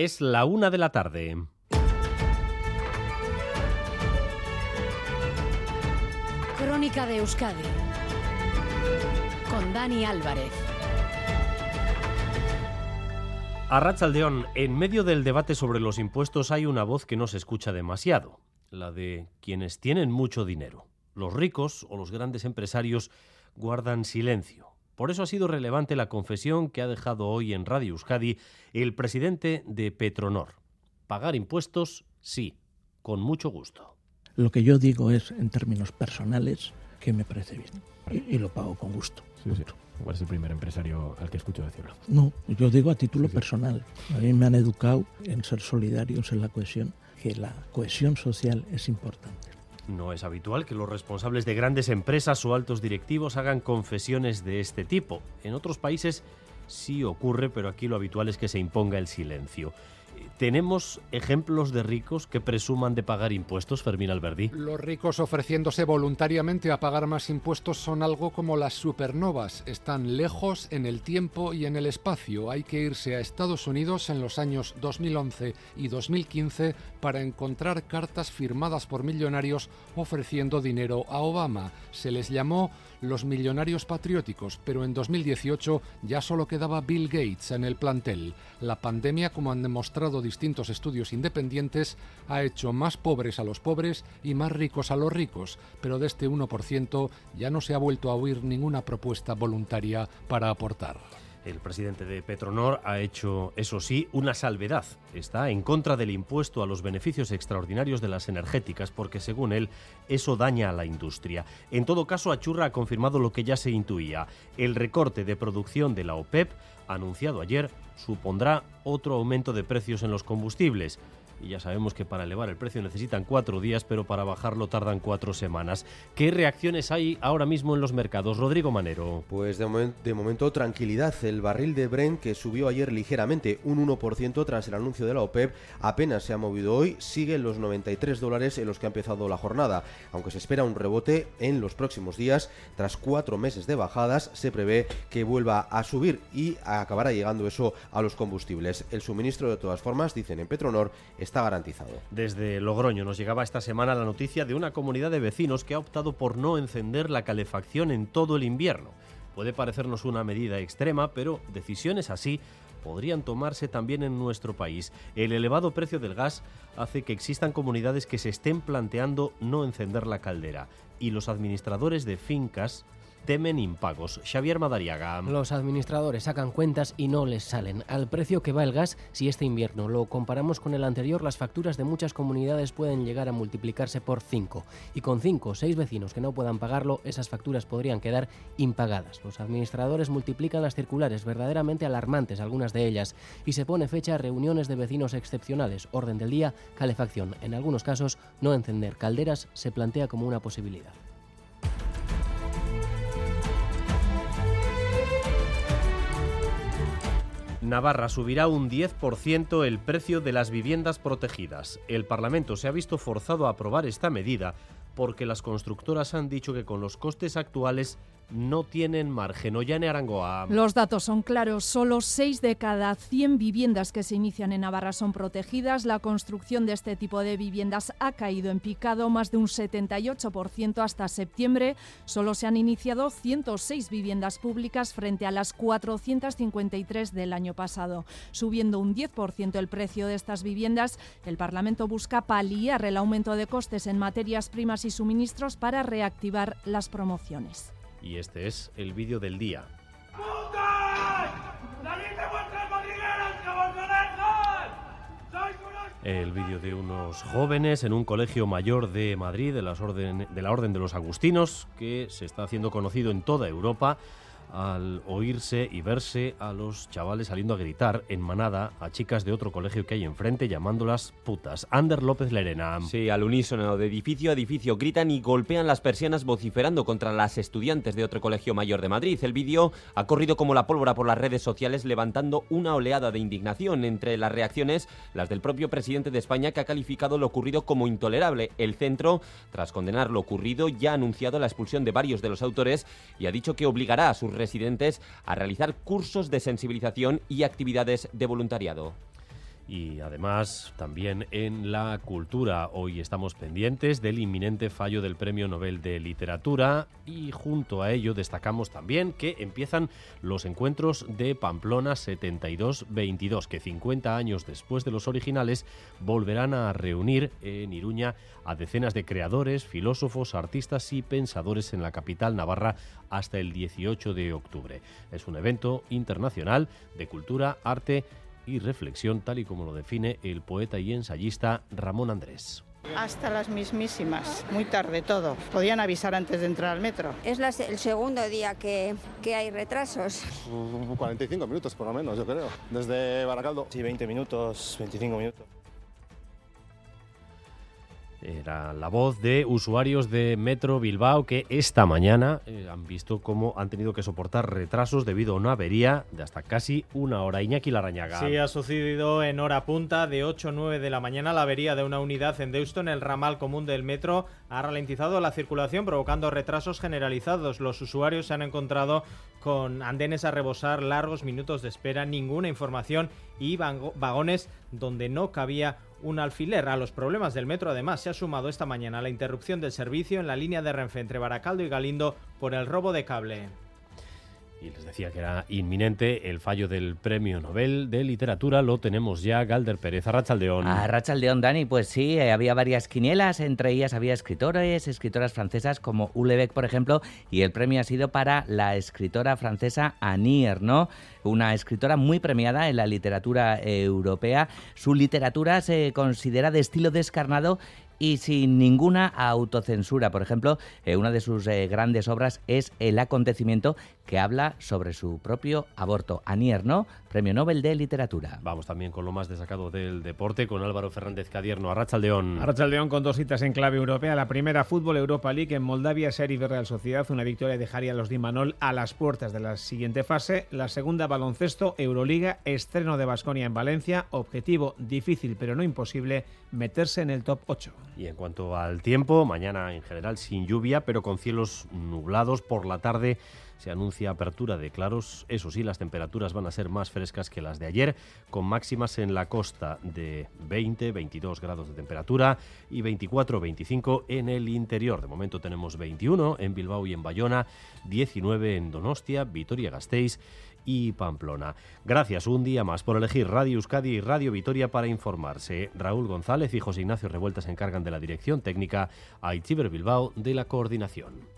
Es la una de la tarde. Crónica de Euskadi con Dani Álvarez. A Rachaldeón, en medio del debate sobre los impuestos hay una voz que no se escucha demasiado, la de quienes tienen mucho dinero. Los ricos o los grandes empresarios guardan silencio. Por eso ha sido relevante la confesión que ha dejado hoy en Radio Euskadi el presidente de Petronor. Pagar impuestos, sí, con mucho gusto. Lo que yo digo es, en términos personales, que me parece bien. Y, y lo pago con gusto. Sí, sí. Igual es el primer empresario al que escucho decirlo. No, yo digo a título personal. A mí me han educado en ser solidarios en la cohesión, que la cohesión social es importante. No es habitual que los responsables de grandes empresas o altos directivos hagan confesiones de este tipo. En otros países sí ocurre, pero aquí lo habitual es que se imponga el silencio. ¿Tenemos ejemplos de ricos que presuman de pagar impuestos, Fermín Alberdi? Los ricos ofreciéndose voluntariamente a pagar más impuestos son algo como las supernovas. Están lejos en el tiempo y en el espacio. Hay que irse a Estados Unidos en los años 2011 y 2015 para encontrar cartas firmadas por millonarios ofreciendo dinero a Obama. Se les llamó los millonarios patrióticos, pero en 2018 ya solo quedaba Bill Gates en el plantel. La pandemia, como han demostrado distintos estudios independientes, ha hecho más pobres a los pobres y más ricos a los ricos, pero de este 1% ya no se ha vuelto a oír ninguna propuesta voluntaria para aportar. El presidente de Petronor ha hecho, eso sí, una salvedad. Está en contra del impuesto a los beneficios extraordinarios de las energéticas porque, según él, eso daña a la industria. En todo caso, Achurra ha confirmado lo que ya se intuía. El recorte de producción de la OPEP, anunciado ayer, supondrá otro aumento de precios en los combustibles y ya sabemos que para elevar el precio necesitan cuatro días, pero para bajarlo tardan cuatro semanas. ¿Qué reacciones hay ahora mismo en los mercados? Rodrigo Manero. Pues de, momen de momento tranquilidad. El barril de Brent, que subió ayer ligeramente un 1% tras el anuncio de la OPEP, apenas se ha movido hoy, sigue en los 93 dólares en los que ha empezado la jornada. Aunque se espera un rebote en los próximos días, tras cuatro meses de bajadas, se prevé que vuelva a subir y acabará llegando eso a los combustibles. El suministro, de todas formas, dicen en Petronor, está garantizado. Desde Logroño nos llegaba esta semana la noticia de una comunidad de vecinos que ha optado por no encender la calefacción en todo el invierno. Puede parecernos una medida extrema, pero decisiones así podrían tomarse también en nuestro país. El elevado precio del gas hace que existan comunidades que se estén planteando no encender la caldera y los administradores de fincas temen impagos. Xavier Madariaga. Los administradores sacan cuentas y no les salen. Al precio que va el gas, si este invierno lo comparamos con el anterior, las facturas de muchas comunidades pueden llegar a multiplicarse por 5. Y con 5 o 6 vecinos que no puedan pagarlo, esas facturas podrían quedar impagadas. Los administradores multiplican las circulares, verdaderamente alarmantes algunas de ellas, y se pone fecha a reuniones de vecinos excepcionales. Orden del día, calefacción. En algunos casos, no encender calderas se plantea como una posibilidad. Navarra subirá un 10% el precio de las viviendas protegidas. El Parlamento se ha visto forzado a aprobar esta medida porque las constructoras han dicho que con los costes actuales no tienen margen. Ollane Arangoa. Los datos son claros. Solo 6 de cada 100 viviendas que se inician en Navarra son protegidas. La construcción de este tipo de viviendas ha caído en picado más de un 78% hasta septiembre. Solo se han iniciado 106 viviendas públicas frente a las 453 del año pasado. Subiendo un 10% el precio de estas viviendas, el Parlamento busca paliar el aumento de costes en materias primas y suministros para reactivar las promociones. Y este es el vídeo del día. El vídeo de unos jóvenes en un colegio mayor de Madrid, de, las orden, de la Orden de los Agustinos, que se está haciendo conocido en toda Europa al oírse y verse a los chavales saliendo a gritar en manada a chicas de otro colegio que hay enfrente llamándolas putas. Ander López Lerena. Sí, al unísono, de edificio a edificio, gritan y golpean las persianas vociferando contra las estudiantes de otro colegio mayor de Madrid. El vídeo ha corrido como la pólvora por las redes sociales levantando una oleada de indignación. Entre las reacciones, las del propio presidente de España que ha calificado lo ocurrido como intolerable. El centro, tras condenar lo ocurrido, ya ha anunciado la expulsión de varios de los autores y ha dicho que obligará a sus residentes a realizar cursos de sensibilización y actividades de voluntariado. Y además, también en la cultura, hoy estamos pendientes del inminente fallo del Premio Nobel de Literatura y junto a ello destacamos también que empiezan los encuentros de Pamplona 72-22, que 50 años después de los originales volverán a reunir en Iruña a decenas de creadores, filósofos, artistas y pensadores en la capital navarra hasta el 18 de octubre. Es un evento internacional de cultura, arte y reflexión, tal y como lo define el poeta y ensayista Ramón Andrés. Hasta las mismísimas, muy tarde todo. Podían avisar antes de entrar al metro. Es la, el segundo día que, que, hay retrasos. 45 minutos por lo menos, yo creo. Desde Baracaldo. Sí, 20 minutos, 25 minutos. Era la voz de usuarios de Metro Bilbao que esta mañana eh, han visto cómo han tenido que soportar retrasos debido a una avería de hasta casi una hora. Iñaki Larañaga. Sí, ha sucedido en hora punta de 8 a 9 de la mañana. La avería de una unidad en Deusto, en el ramal común del metro, ha ralentizado la circulación, provocando retrasos generalizados. Los usuarios se han encontrado con andenes a rebosar, largos minutos de espera, ninguna información y vagones donde no cabía un alfiler. A los problemas del metro además se ha sumado esta mañana la interrupción del servicio en la línea de Renfe entre Baracaldo y Galindo por el robo de cable. Y les decía que era inminente el fallo del Premio Nobel de Literatura. Lo tenemos ya, Galder Pérez, Arrachaldeón. Arrachaldeón, Dani, pues sí, eh, había varias quinielas. Entre ellas había escritores, escritoras francesas como Ulebeck, por ejemplo, y el premio ha sido para la escritora francesa Annie Ernaux, una escritora muy premiada en la literatura europea. Su literatura se considera de estilo descarnado y sin ninguna autocensura. Por ejemplo, eh, una de sus eh, grandes obras es El acontecimiento, que habla sobre su propio aborto. Anier, ¿no? Premio Nobel de Literatura. Vamos también con lo más destacado del deporte, con Álvaro Fernández Cadierno. Arrachaldeón. Arrachaldeón con dos citas en clave europea. La primera, Fútbol Europa League en Moldavia, Serie Real Sociedad. Una victoria dejaría a los Dimanol a las puertas de la siguiente fase. La segunda, baloncesto, Euroliga, estreno de Basconia en Valencia. Objetivo difícil pero no imposible, meterse en el top 8. Y en cuanto al tiempo, mañana en general sin lluvia, pero con cielos nublados por la tarde se anuncia apertura de claros. Eso sí, las temperaturas van a ser más frescas que las de ayer, con máximas en la costa de 20, 22 grados de temperatura y 24, 25 en el interior. De momento tenemos 21 en Bilbao y en Bayona, 19 en Donostia, Vitoria-Gasteiz y Pamplona. Gracias un día más por elegir Radio Euskadi y Radio Vitoria para informarse. Raúl González y José Ignacio Revuelta se encargan de la dirección técnica, a Bilbao de la coordinación.